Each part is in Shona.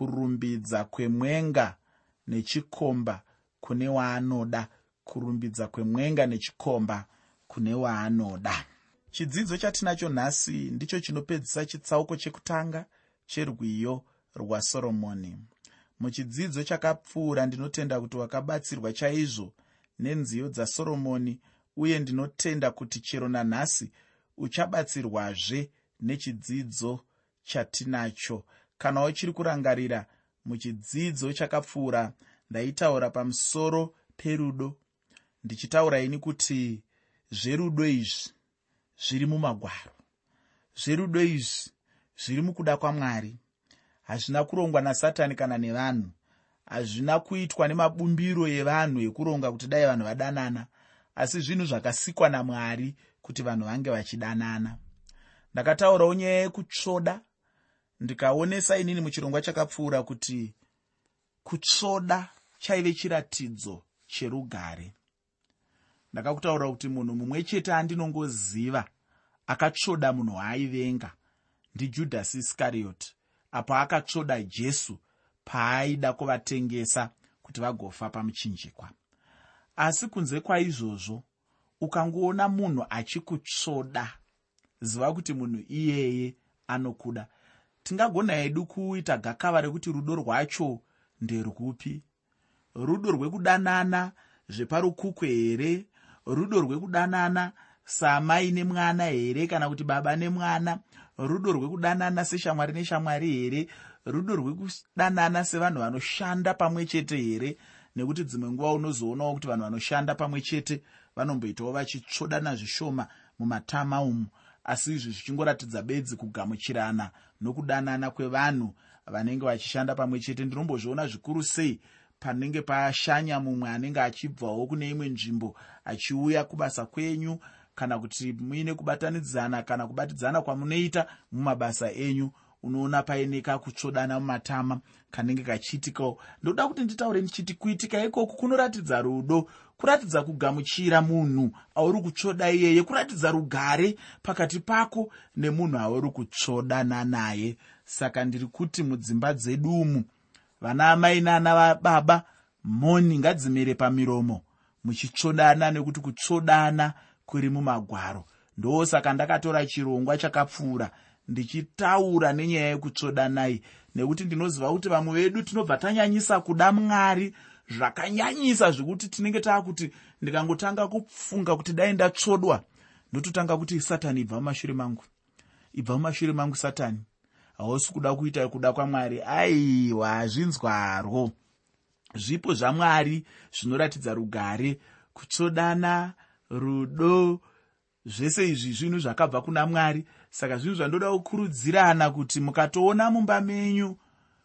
kurumbidza kwemwenga nechikomba kune waanoda. Kurumbidza kwemwenga nechikomba kune waanoda. Chidzidzo chatinacho nhasi ndicho chinopedzisa chitsauko chekutanga cherwiyo rwasoromoni muchidzidzo chakapfuura ndinotenda kuti wakabatsirwa chaizvo nenziyo dzasoromoni uye ndinotenda kuti chero nanhasi uchabatsirwazve nechidzidzo chatinacho kana uchiri kurangarira muchidzidzo chakapfuura ndaitaura pamusoro perudo. Ndichitaura ini kuti zverudo izvi zviri mumagwaro. Zverudo izvi zviri mukuda kwamwari. Hazvina kurongwa nasatani kana nevanhu. Hazvina kuitwa nemabumbiro evanhu ekuronga kuti dai vanhu vadanana asi zvinhu zvakasikwa namwari kuti vanhu vange vachidanana. Ndakataurawo nyaya yekutsvoda ndikaonesa inini muchirongwa chakapfuura kuti kutsvoda chaive chiratidzo cherugare. Ndakakutaura kuti munhu mumwe chete andinongoziva akatsvoda munhu waaivenga ndijudhasi iskarioti apo akatsvoda jesu paaida kuvatengesa kuti vagofa pamuchinjikwa. Asi kunze kwaizvozvo ukangoona munhu achikutsvoda ziva kuti munhu iyeye anokuda tingagona hedu kuita gakava rekuti rudo rwacho nderwupi? Rudo rwekudanana zveparukukwe here? Rudo rwekudanana samai nemwana here kana kuti baba nemwana? Rudo rwekudanana seshamwari neshamwari here? Rudo rwekudanana sevanhu vanoshanda pamwe chete here? Nekuti dzimwe nguva unozoonawo kuti vanhu vanoshanda pamwe chete vanomboitawo vachitsvodana zvishoma mumatama umu. Asi izvi zvichingoratidza bedzi kugamuchirana nokudanana kwevanhu vanenge vachishanda pamwe chete. Ndinombozviona zvikuru sei panenge pashanya mumwe anenge achibvawo kune imwe nzvimbo achiuya kubasa kwenyu kana kuti muine kubatanidzana kana kubatidzana kwamunoita mumabasa enyu unoona paineka kutsvodana mumatama kanenge kachiitikawo ndoda kuti nditaure ndichiti kuitika ikoku kunoratidza rudo kuratidza kugamuchira munhu auri kutsvoda iyeye kuratidza rugare pakati pako nemunhu auri kutsvodana naye. Saka ndiri kuti mudzimba dzedu umu vana amai nana baba moni ngadzimere pamiromo muchitsvodana nekuti kutsvodana kuri mumagwaro. Ndosaka ndakatora chirongwa chakapfuura ndichitaura nenyaya yekutsvodanai. Nekuti ndinoziva kuti vamwe vedu tinobva tanyanyisa kuda mwari zvakanyanyisa zvekuti tinenge taakuti ndikangotanga kufunga kuti dai ndatsvodwa ndototanga kuti satani ibva mumashure mangu. Ibva mumashure mangu satani hausi kuda kuita kuda kwamwari. Aiwa zvinzwarwo zvipo zvamwari zvinoratidza rugare. Kutsvodana rudo zvese izvi zvinhu zvakabva kuna mwari. Saka zvinhu zvandoda kukurudzirana kuti mukatoona mumba menyu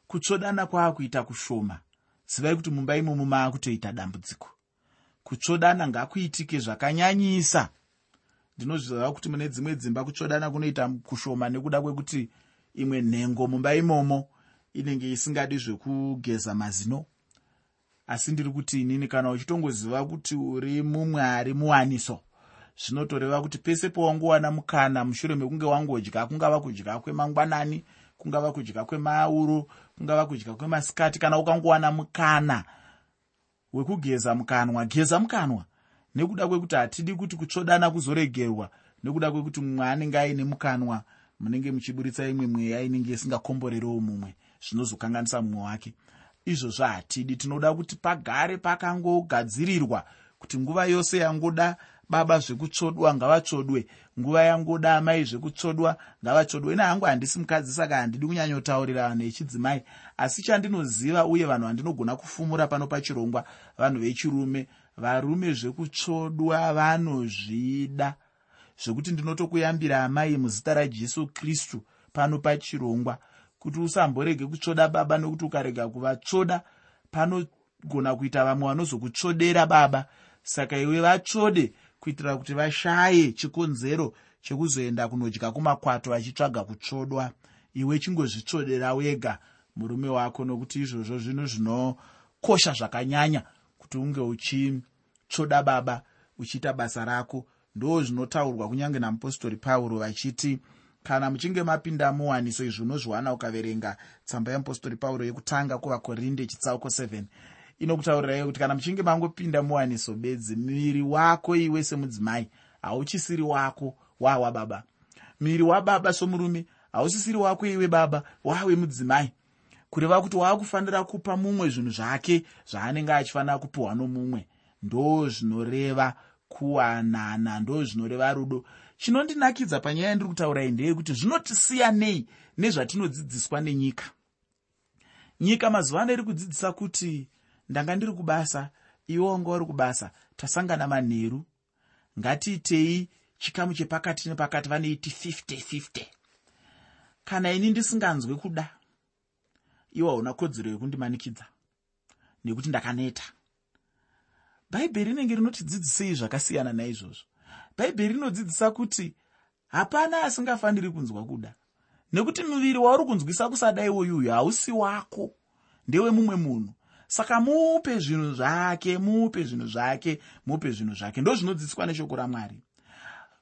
kutsvodana kwaakuita kushoma. Zivai kuti mumba imomo maakutoita dambudziko. Kutsvodana ngakuitike zvakanyanyisa. Ndinozviziva kuti mune dzimwe dzimba kutsvodana kunoita kushoma nekuda kwekuti imwe nhengo mumba imomo inenge isingadi zvekugeza mazino. Asi ndiri kuti inini kana uchitongoziva kuti uri mumwari muwaniso zvinotoreva kuti pese pawangowana mukana mushure mekunge wangodya kungava kudya kwemangwanani kungava kudya kwemauro kungava kudya kwemasikati kana ukangowana mukana wekugeza mukanwa geza mukanwa. Nekuda kwekuti hatidi kuti kutsvodana kuzoregerwa nekuda kwekuti mumwe anenge aine mukanwa munenge muchiburitsa imwe mweya inenge isingakomborerewo mumwe zvinozokanganisa mumwe wake. Izvozvo hatidi tinoda kuti pagare pakangogadzirirwa kuti nguva yose yangoda baba zvekutsvodwa ngavatsvodwe nguva yangoda amai zvekutsvodwa ngavatsvodwe ina hangu handisi mukadzi saka handidi kunyanyotaurira vanhu vechidzimai asi chandinoziva uye vanhu vandinogona kufumura pano pachirongwa vanhu vechirume varume zvekutsvodwa vanozvida. Zvekuti ndinotokuyambira amai muzita rajesu kristu pano pachirongwa kuti usamborege kutsvoda baba nokuti ukarega kuvatsvoda panogona kuita vamwe vanozokutsvodera baba saka iwe vatsvode kuitira kuti vashaye chikonzero chekuzoenda kunodya kumakwato vachitsvaga kutsvodwa. Iwe chingozvitsvodera wega murume wako nokuti izvozvo zvinhu zvinokosha zvakanyanya kuti unge uchitsvoda baba uchiita basa rako. Ndo zvinotaurwa kunyange namupostori pauro vachiti kana muchinge mapinda muwaniso izvi unozviwana ukaverenga tsamba yeapostori pauro yekutanga kuvakorinde chitsauko 7 inokutaurirai kuti kana muchinge mangopinda muwaniso bedzi miviri wako iwe semudzimai hauchisiri wako wawababa miviri wababa somurume hausisiri wako iwe baba wawe mudzimai. Kureva kuti waakufanira kupa mumwe zvinhu zvake zvaanenge achifanira kupiwa nomumwe ndo zvinoreva kuwanana ndo zvinoreva rudo. Chinondinakidza panyaya yandiri kutaurai ndeyekuti zvinotisiya nei nezvatinodzidziswa nenyika? Nyika mazuva ano iri kudzidzisa kuti ndanga ndiri kubasa iwe wanga uri kubasa tasangana manheru. Ngatiitei chikamu chepakati nepakati vanoiti 5050 kana ini ndisinganzwe kuda iwe hauna kodzero yekundimanikidza nekuti ndakaneta. Bhaibheri rinenge rinotidzidzisei zvakasiyana naizvozvo. Bhaibheri rinodzidzisa kuti hapana asingafaniri kunzwa kuda. Nekuti muviri wauri kunzwisa kusada iwoyuyu hausi wako. Ndewe mumwe munhu saka mupe zvinhu zvake mupe zvinhu zvake mupe zvinhu zvake. Ndo zvinodzidziswa neshoko ramwari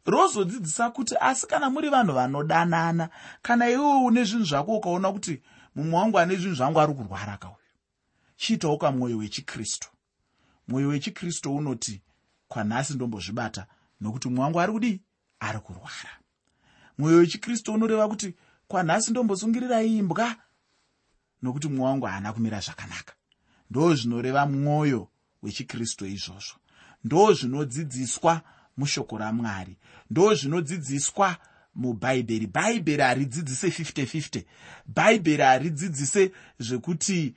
rozodzidzisa kuti asi kana muri vanhu vanodanana kana iwewe une zvinhu zvako ukaona kuti mumwe wangu ane zvinhu zvangu ari kurwara kauyu chiitawo kamwoyo wechikristu. Mwoyo wechikristu unoti kwanhasi ndombozvibata nokuti mumwe wangu ari kudii ari kurwara. Mwoyo wechikristu unoreva kuti kwanhasi ndombosungirira imbwa nokuti mumwe wangu haana kumira zvakanaka ndo zvinoreva mwoyo wechikristu izvozvo. Ndo zvinodzidziswa mushoko ramwari. Ndo zvinodzidziswa mubhaibheri. Bhaibheri haridzidzise 5050 bhaibheri haridzidzise zvekuti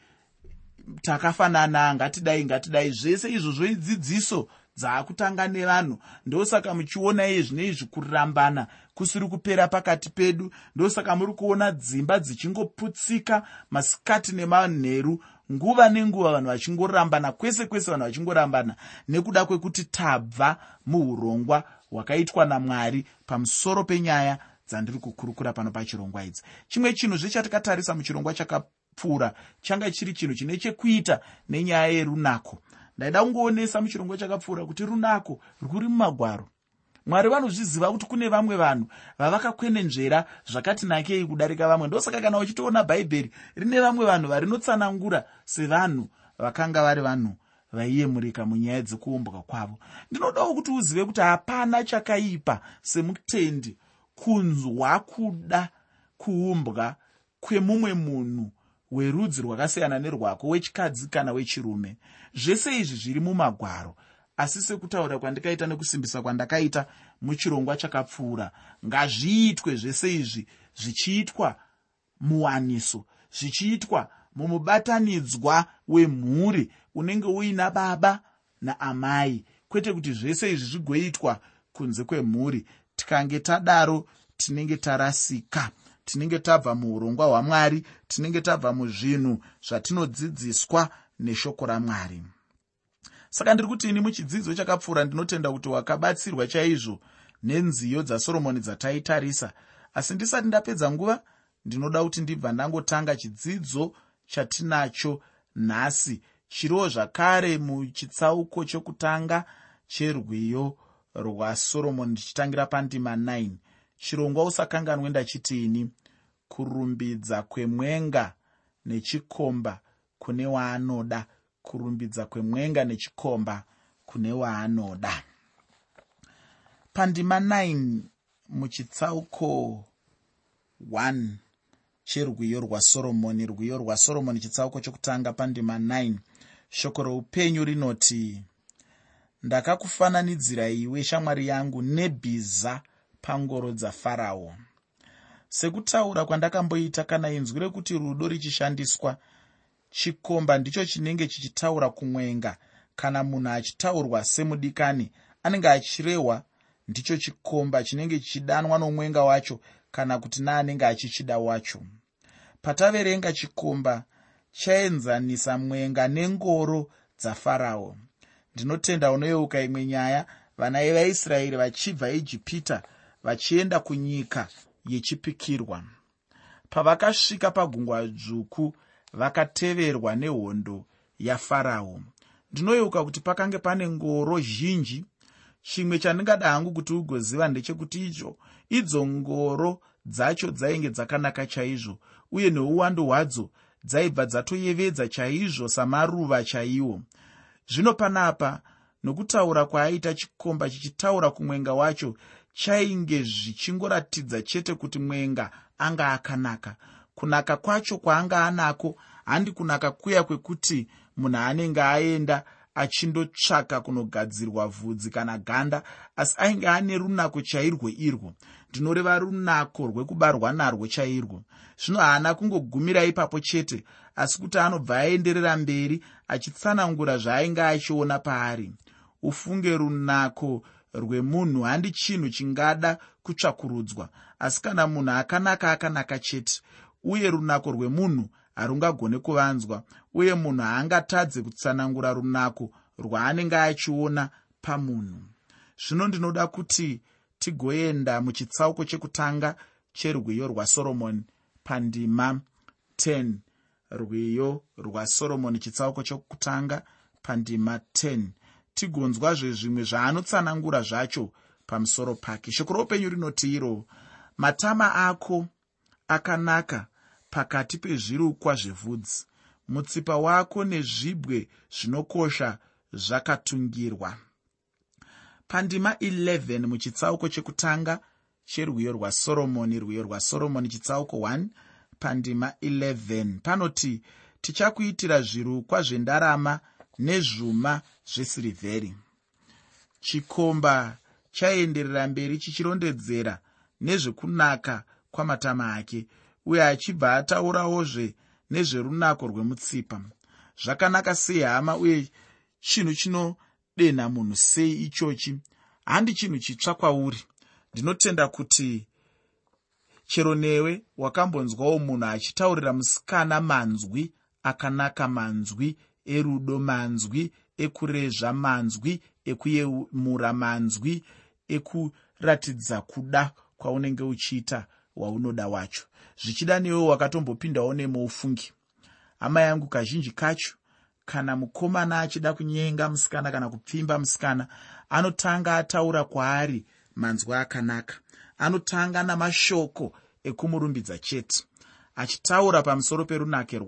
takafanana ngatidai ngatidai. Zvese izvozvo idzidziso dzaakutanga nevanhu. Ndosaka muchiona iye zvine izvi kurambana kusiri kupera pakati pedu. Ndosaka muri kuona dzimba dzichingoputsika masikati nemanheru nguva nenguva vanhu vachingorambana kwese kwese vanhu vachingorambana nekuda kwekuti tabva muurongwa hwakaitwa namwari pamusoro penyaya dzandiri kukurukura pano pachirongwa idzi. Chimwe chinhu zvechatikatarisa muchirongwa chakapfuura changa chiri chinhu chine chekuita nenyaya yerunako. Ndaida kungoonesa muchirongwa chakapfuura kuti runako rwuri mumagwaro mwari vanozviziva kuti kune vamwe vanhu vavakakwenenzvera zvakati nakei kudarika vamwe. Ndosaka kana uchitoona bhaibheri rine vamwe vanhu varinotsanangura sevanhu vakanga vari vanhu vaiyemurika munyaya dzekuumbwa kwavo. Ndinodawo kuti uzive kuti hapana chakaipa semutendi kunzwa kuda kuumbwa kwemumwe munhu werudzi rwakasiyana nerwako wechikadzi kana wechirume. Zvese izvi zviri mumagwaro asi sekutaura kwandikaita nekusimbisa kwandakaita muchirongwa chakapfuura ngazviitwe zvese izvi zvichiitwa muwaniso zvichiitwa mumubatanidzwa wemhuri unenge uina baba naamai. Kwete kuti zvese izvi zvigoitwa kunze kwemhuri. Tikange tadaro tinenge tarasika tinenge tabva muurongwa hwamwari tinenge tabva muzvinhu zvatinodzidziswa neshoko ramwari saka ndiri kuti ini muchidzidzo chakapfuura ndinotenda kuti wakabatsirwa chaizvo nenziyo dzasoromoni dzataitarisa. Asi ndisati ndapedza nguva ndinoda kuti ndibva ndangotanga chidzidzo chatinacho nhasi. Chiriwo zvakare muchitsauko chokutanga cherwiyo rwasoromoni ndichitangira pandima 9 chirongwa usakanganwe ndachitiini kurumbidza kwemwenga nechikomba kune waanoda kurumbidza kwemwenga nechikomba kune waanoda. Pandima 9 muchitsauko 1 cherwiyo rwasoromoni rwiyo rwasoromoni chitsauko chokutanga pandima 9 shoko roupenyu rinoti ndakakufananidzira iwe shamwari yangu nebhiza pangoro dzafarao. Sekutaura kwandakamboita kana inzwi rekuti rudo richishandiswa chikomba ndicho chinenge chichitaura kumwenga. Kana munhu achitaurwa semudikani anenge achirehwa ndicho chikomba chinenge chichidanwa nomwenga wacho kana kuti naanenge achichida wacho. Pataverenga chikomba chaenzanisa mwenga nengoro dzafarao. Ndinotenda unoyeuka imwe nyaya vana vevaisraeri vachibva ijipita vachienda kunyika yechipikirwa. Pavakasvika pagungwa dzvuku vakateverwa nehondo yafarao. Ndinoyeuka kuti pakange pane ngoro zhinji chimwe chandingada hangu kuti ugoziva ndechekuti icho idzo ngoro dzacho dzainge dzakanaka chaizvo uye neuwandu hwadzo dzaibva dzatoyevedza chaizvo samaruva chaiwo. Zvino panapa nokutaura kwaaita chikomba chichitaura kumwenga wacho chainge zvichingoratidza chete kuti mwenga anga akanaka kunaka kwacho kwaanga anako handi kunaka kuya kwekuti munhu anenge aenda achindotsvaka kunogadzirwa vhudzi kana ganda asi ainge ane runako chairwo irwo. Ndinoreva runako rwekubarwa narwo chairwo. Zvino haana kungogumira ipapo chete asi kuti anobva aenderera mberi achitsanangura zvaainge achiona paari. Ufunge runako rwemunhu handi chinhu chingada kutsvakurudzwa asi kana munhu akanaka akanaka chete uye runako rwemunhu harungagone kuvanzwa uye munhu haangatadze kutsanangura runako rwaanenge achiona pamunhu. Zvino ndinoda kuti tigoenda muchitsauko chekutanga cherwiyo rwasoromoni pandima 10 rwiyo rwasoromoni chitsauko chokutanga pandima 10 tigonzwazve zvimwe zvaanotsanangura zvacho pamusoro pake. Shoko roupenyu rinoti iro matama ako akanaka pakati pezvirukwa zvevhudzi. Mutsipa wako nezvibwe zvinokosha zvakatungirwa pandima 11 muchitsauko chekutanga cherwiyo rwasoromoni rwiyo rwasoromoni chitsauko 1 pandima 11 panoti tichakuitira zvirukwa zvendarama nezvuma zvesirivheri. Chikomba chaenderera mberi chichirondedzera nezvekunaka kwamatama ake uye achibva ataurawozve nezverunako rwemutsipa. Zvakanaka sei hama uye chinhu chinodenha munhu sei ichochi? Handi chinhu chitsva kwauri. Ndinotenda kuti chero newe wakambonzwawo munhu achitaurira musikana manzwi akanaka manzwi erudo manzwi ekurezva manzwi ekuyemura manzwi ekuratidza kuda kwaunenge uchiita waunoda wacho. Zvichida newewo wakatombopindawo nemoufungi hama yangu kazhinji kacho kana mukomana achida kunyenga musikana kana kupfimba musikana anotanga ataura kwaari manzwi akanaka. Anotanga namashoko ekumurumbidza chete. Achitaura pamusoro perunake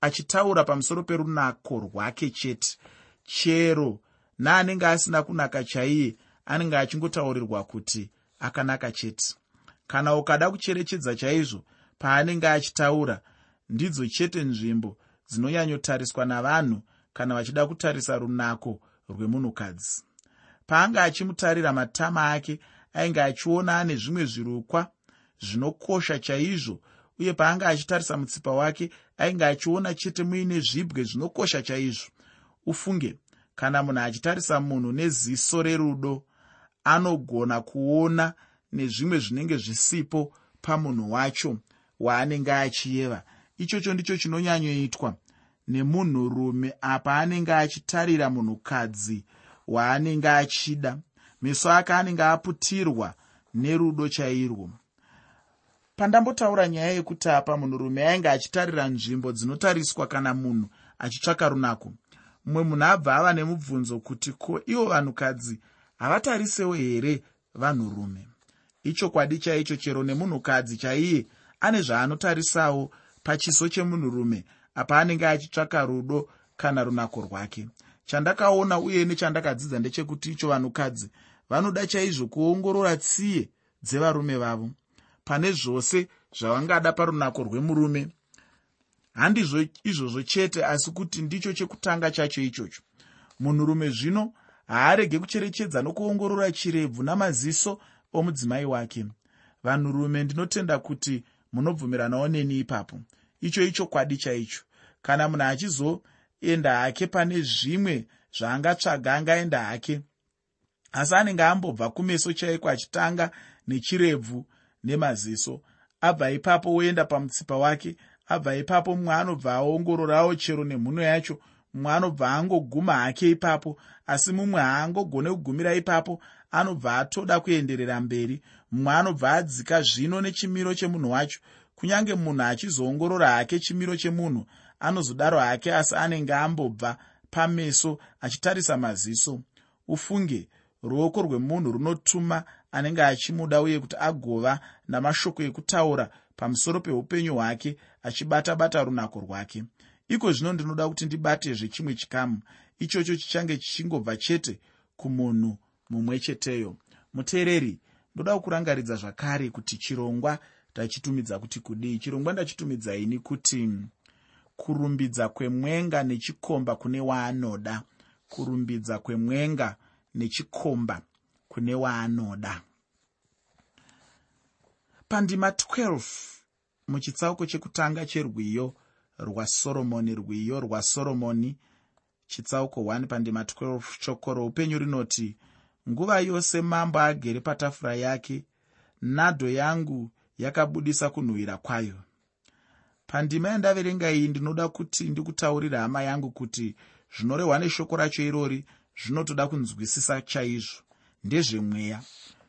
achitaura pamusoro perunako rwake chete. Chero naanenge asina kunaka chaiye anenge achingotaurirwa kuti akanaka chete kana ukada kucherechedza chaizvo paanenge achitaura ndidzo chete nzvimbo dzinonyanyotariswa navanhu kana vachida kutarisa runako rwemunhukadzi. Paanga achimutarira matama ake ainge achiona ane zvimwe zvirukwa zvinokosha chaizvo uye paanga achitarisa mutsipa wake ainge achiona chete muine zvibwe zvinokosha chaizvo. Ufunge kana munhu achitarisa munhu neziso rerudo anogona kuona nezvimwe zvinenge zvisipo pamunhu wacho waanenge achiyeva ichocho ndicho chinonyanyoitwa nemunhurume apa anenge achitarira munhukadzi waanenge achida meso ake anenge aputirwa nerudo chairwo. Pandambotaura nyaya yekuti apa munhurume ainge achitarira nzvimbo dzinotariswa kana munhu achitsvaka runako mumwe munhu abva ava nemubvunzo kuti ko ivo vanhukadzi havatarisewo here vanhurume ichokwadi chaicho chero nemunhukadzi chaiye ane zvaanotarisawo pachiso chemunhurume apa anenge achitsvaka rudo kana runako rwake. Chandakaona uye nechandakadzidza ndechekuti icho vanhukadzi vanoda chaizvo kuongorora tsiye dzevarume vavo. Pane zvose zvavangada parunako rwemurume handizvo izvozvo chete asi kuti ndicho chekutanga chacho ichocho. Munhurume zvino haarege kucherechedza nokuongorora chirebvu namaziso omudzimai wake. Vanhurume ndinotenda kuti munobvumiranawo neni ipapo. Icho ichokwadi chaicho. Kana munhu achizoenda hake pane zvimwe zvaangatsvaga angaenda hake. Asi anenge ambobva kumeso chaiko achitanga nechirebvu nemaziso. Abva ipapo oenda pamutsipa wake. Abva ipapo mumwe anobva aongororawo chero nemhuno yacho. Mumwe anobva angoguma hake ipapo. Asi mumwe haangogone kugumira ipapo anobva atoda kuenderera mberi. Mumwe anobva adzika zvino nechimiro chemunhu wacho. Kunyange munhu achizoongorora hake chimiro chemunhu anozodaro hake asi anenge ambobva pameso achitarisa maziso. Ufunge ruoko rwemunhu runotuma anenge achimuda uye kuti agova namashoko ekutaura pamusoro peupenyu hwake achibata-bata runako rwake. Iko zvino ndinoda kuti ndibatezve chimwe chikamu. Ichocho chichange chichingobva chete kumunhu mumwe cheteyo. Muteereri ndoda kukurangaridza zvakare kuti chirongwa ndachitumidza kuti kudii. Chirongwa ndachitumidza ini kuti kurumbidza kwemwenga nechikomba kune waanoda. Kurumbidza kwemwenga nechikomba kune waanoda. Pandima 12 muchitsauko chekutanga cherwiyo rwasoromoni rwiyo rwasoromoni chitsauko 1 pandima 12 shoko roupenyu rinoti nguva yose mambo agere patafura yake nadho yangu yakabudisa kunhuhwira kwayo. Pandima yandaverenga iyi ndinoda kuti ndikutaurira hama yangu kuti zvinorehwa neshoko racho irori zvinotoda kunzwisisa chaizvo. Ndezvemweya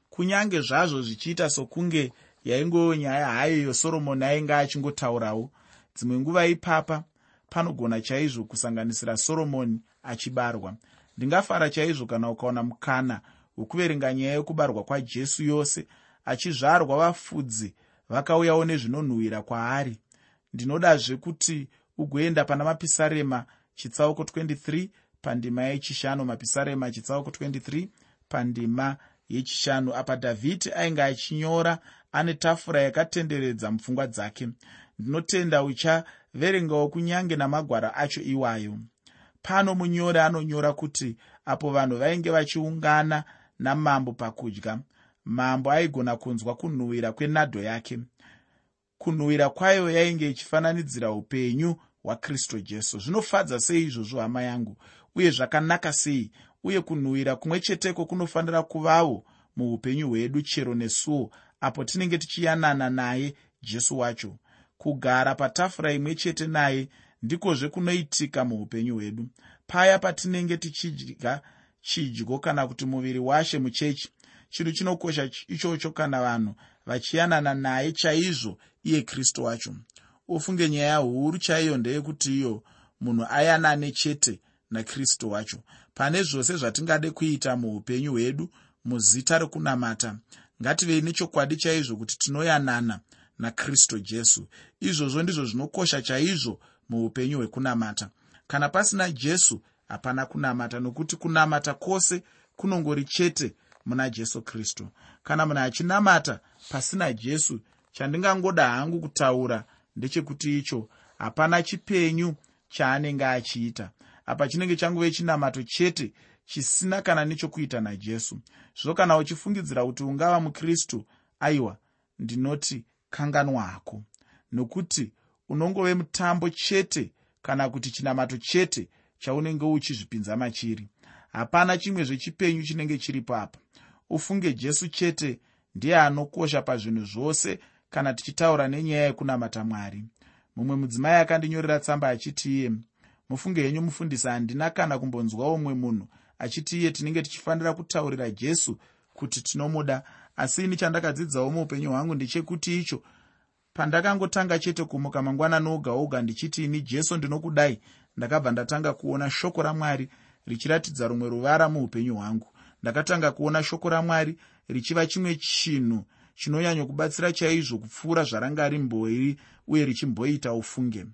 kunyange zvazvo zvichiita sokunge yaingoyo nyaya hayo yosoromoni ainge achingotaurawo dzimwe nguva ipapa panogona chaizvo kusanganisira soromoni achibarwa ndingafara chaizvo kana ukaona mukana wekuverenga nyaya yokubarwa kwajesu yose achizvarwa vafudzi vakauyawo nezvinonhuhwira kwaari. Ndinodazve kuti ugoenda pana mapisarema chitsauko 23 pandima yechishanu mapisarema chitsauko 23 pandima yechishanu apa dhavhidhi ainge achinyora ane tafura yakatenderedza mupfungwa dzake. Ndinotenda uchaverengawo kunyange namagwara acho iwayo pano munyori anonyora kuti apo vanhu vainge vachiungana namambo pakudya. Mambo aigona kunzwa kunhuhwira kwenadho yake. Kunhuhwira kwayo yainge ichifananidzira upenyu hwakristu jesu. Zvinofadza sei izvozvo hama yangu? Uye zvakanaka sei? Uye kunhuhwira kumwe cheteko kunofanira kuvawo muupenyu hwedu chero nesuo apo tinenge tichiyanana naye jesu wacho. Kugara patafura imwe chete naye ndikozve kunoitika muupenyu hwedu. Paya patinenge tichidya chidyo kana kuti muviri washe muchechi chinhu chinokosha ichocho kana vanhu vachiyanana naye chaizvo iye kristu wacho. Ufunge nyaya huru chaiyo ndeyekuti iyo munhu ayanane chete nakristu wacho. Pane zvose zvatingade kuita muupenyu hwedu muzita rekunamata ngativei nechokwadi chaizvo kuti tinoyanana nakristu jesu. Izvozvo ndizvo zvinokosha chaizvo muupenyu hwekunamata. Kana pasina jesu hapana kunamata nokuti kunamata kwose kunongori chete muna jesu kristu. Kana munhu achinamata pasina jesu chandingangoda hangu kutaura ndechekuti icho hapana chipenyu chaanenge achiita. Apa chinenge changove chinamato chete chisina kana nechokuita najesu. Zvino kana uchifungidzira kuti ungava mukristu aiwa ndinoti kanganwa hako. Nokuti unongove mutambo chete kana kuti chinamato chete chaunenge uchizvipinza machiri. Hapana chimwe zvechipenyu chinenge chiripo apa. Ufunge jesu chete ndiye anokosha pazvinhu zvose kana tichitaura nenyaya yekunamata mwari. Mumwe mudzimai akandinyorera tsamba achiti iye mufunge henyu mufundisi handina kana kumbonzwa umwe munhu achiti iye tinenge tichifanira kutaurira jesu kuti tinomuda. Asi ini chandakadzidzawo muupenyu hwangu ndechekuti icho pandakangotanga chete kumuka mangwanani oga oga ndichiti ini jesu ndinokudai? Ndakabva ndatanga kuona shoko ramwari richiratidza rumwe ruvara muupenyu hwangu. Ndakatanga kuona shoko ramwari richiva chimwe chinhu chinonyanyokubatsira chaizvo kupfuura zvaranga rimbori uye richimboita ufunge.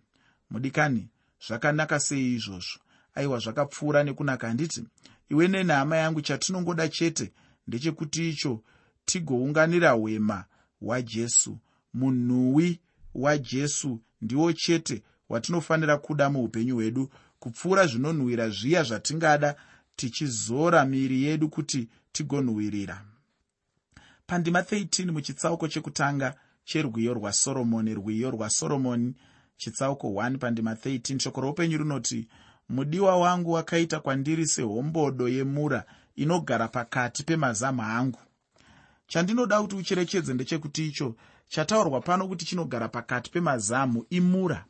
Mudikani zvakanaka sei izvozvo? Aiwa zvakapfuura nekunaka. Handiti iwe nenhama yangu chatinongoda chete ndechekuti icho tigounganira hwema hwajesu munhuwi wajesu ndiwo chete watinofanira kuda muupenyu hwedu kupfuura zvinonhuhwira zviya zvatingada tichizora miiri yedu kuti tigonhuhwirira pandima 13 muchitsauko chekutanga cherwiyo rwasoromoni rwiyo rwasoromoni chitsauko 1 pandima 13 shoko roupenyu rinoti mudiwa wangu wakaita kwandiri sehombodo yemura inogara pakati pemazamu angu. Chandinoda kuti ucherechedze ndechekuti icho chataurwa pano kuti chinogara pakati pemazamu imura.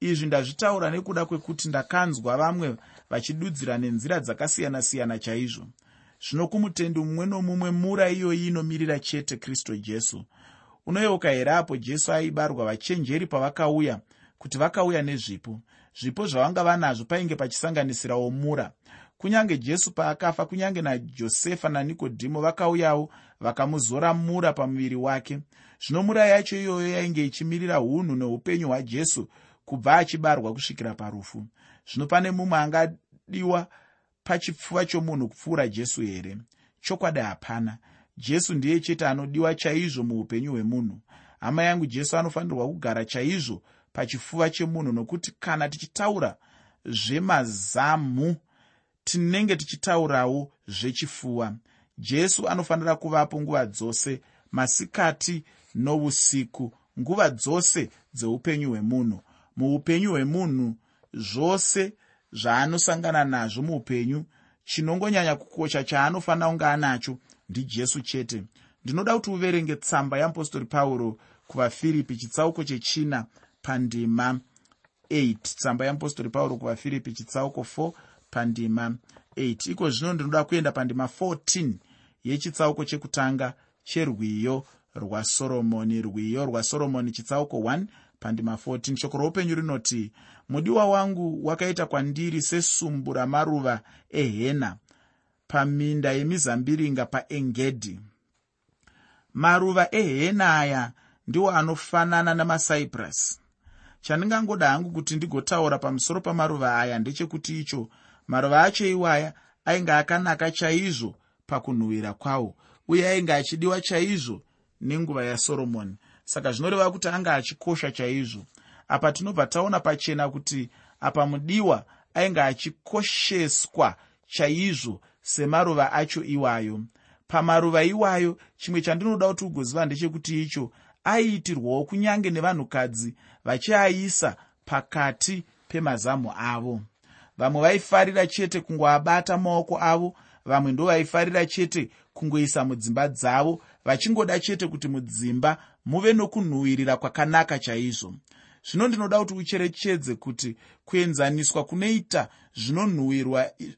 Izvi ndazvitaura nekuda kwekuti ndakanzwa vamwe vachidudzira nenzira dzakasiyana-siyana chaizvo. Zvino kumutendi mumwe nomumwe mura iyoyi inomirira chete kristu jesu. Unoyeuka here apo jesu aibarwa vachenjeri pavakauya kuti vakauya nezvipo? Zvipo zvavanga vanazvo painge pachisanganisirawo mura kunyange jesu paakafa kunyange najosefa nanikodhimo vakauyawo vakamuzora mura pamuviri wake. Zvino mura yacho iyoyo yainge ichimirira unhu neupenyu hwajesu kubva achibarwa kusvikira parufu. Zvino pane mumwe angadiwa pachipfuva chomunhu kupfuura jesu here? Chokwadi hapana. Jesu ndiye chete anodiwa chaizvo muupenyu hwemunhu. Hama yangu jesu anofanirwa kugara chaizvo pachipfuva chemunhu nokuti kana tichitaura zvemazamu tinenge tichitaurawo zvechifuva jesu anofanira kuvapo nguva dzose masikati nousiku nguva dzose dzeupenyu hwemunhu. Muupenyu hwemunhu zvose zvaanosangana nazvo muupenyu chinongonyanya kukosha chaanofanira kunge anacho ndijesu chete. Ndinoda kuti uverenge tsamba yeapostori pauro kuvafiripi chitsauko chechina pandima 8 tsamba yeapostori pauro kuvafiripi chitsauko 4 pandima 8 iko zvino ndinoda kuenda pandima 14 yechitsauko chekutanga cherwiyo rwasoromoni rwiyo rwasoromoni chitsauko 1 pandima 14 shoko roupenyu rinoti mudiwa wangu wakaita kwandiri sesumbu ramaruva ehena paminda yemizambiringa paengedhi maruva ehena aya ndiwo anofanana namacyprus. Chandingangoda hangu kuti ndigotaura pamusoro pamaruva aya ndechekuti icho maruva acho iwaya ainge akanaka chaizvo pakunhuhwira kwawo uye ainge achidiwa chaizvo nenguva yasoromoni. Saka zvinoreva kuti anga achikosha chaizvo. Apa tinobva taona pachena kuti apa mudiwa ainge achikosheswa chaizvo semaruva acho iwayo. Pamaruva iwayo chimwe chandinoda kuti ugoziva ndechekuti icho aiitirwawo kunyange nevanhukadzi vachiaisa pakati pemazamu avo vamwe vaifarira chete kungoabata maoko avo vamwe ndo vaifarira chete kungoisa mudzimba dzavo vachingoda chete kuti mudzimba muve nokunhuhwirira kwakanaka chaizvo. Zvino ndinoda kuti ucherechedze kuti kuenzaniswa kunoita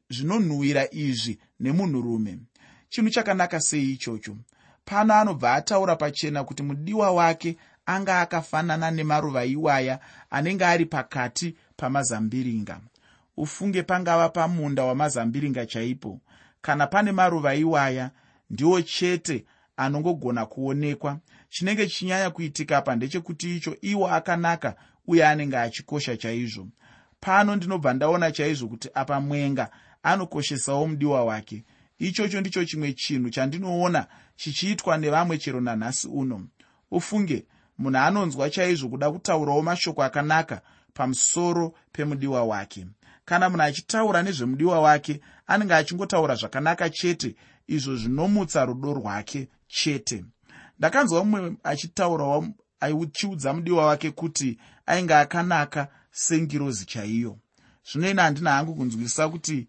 zvinonhuhwira izvi nemunhurume. Chinhu chakanaka sei ichocho? Pano anobva ataura pachena kuti mudiwa wake anga akafanana nemaruva iwaya anenge ari pakati pamazambiringa ufunge pangava pamunda wamazambiringa chaipo. Kana pane maruva iwaya ndiwo chete anongogona kuonekwa. Chinenge chichinyanya kuitika pa ndechekuti icho iwo akanaka uye anenge achikosha chaizvo. Pano ndinobva ndaona chaizvo kuti apa mwenga anokoshesawo mudiwa wake. Ichocho ndicho chimwe chinhu chandinoona chichiitwa nevamwe chero nanhasi uno. Ufunge munhu anonzwa chaizvo kuda kutaurawo mashoko akanaka pamusoro pemudiwa wake kana munhu achitaura nezvemudiwa wake anenge achingotaura zvakanaka chete izvo zvinomutsa rudo rwake chete. Ndakanzwa mumwe achitaurawo achiudza mudiwa wake kuti ainge akanaka sengirozi chaiyo. Zvino ina handina hangu kunzwisisa kuti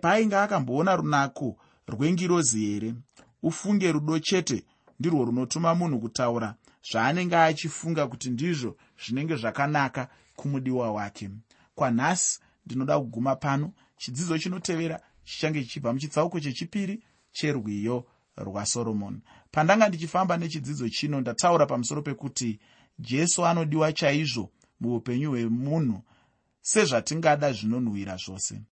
paainge akamboona runako rwengirozi here? Ufunge rudo chete ndirwo runotuma munhu kutaura zvaanenge achifunga kuti ndizvo zvinenge zvakanaka kumudiwa wake. Kwanhasi ndinoda kuguma pano. Chidzidzo chinotevera chichange chichibva muchitsauko chechipiri cherwiyo rwasoromoni pandanga ndichifamba nechidzidzo chino ndataura pamusoro pekuti jesu anodiwa chaizvo muupenyu hwemunhu sezvatingada zvinonhuhwira zvose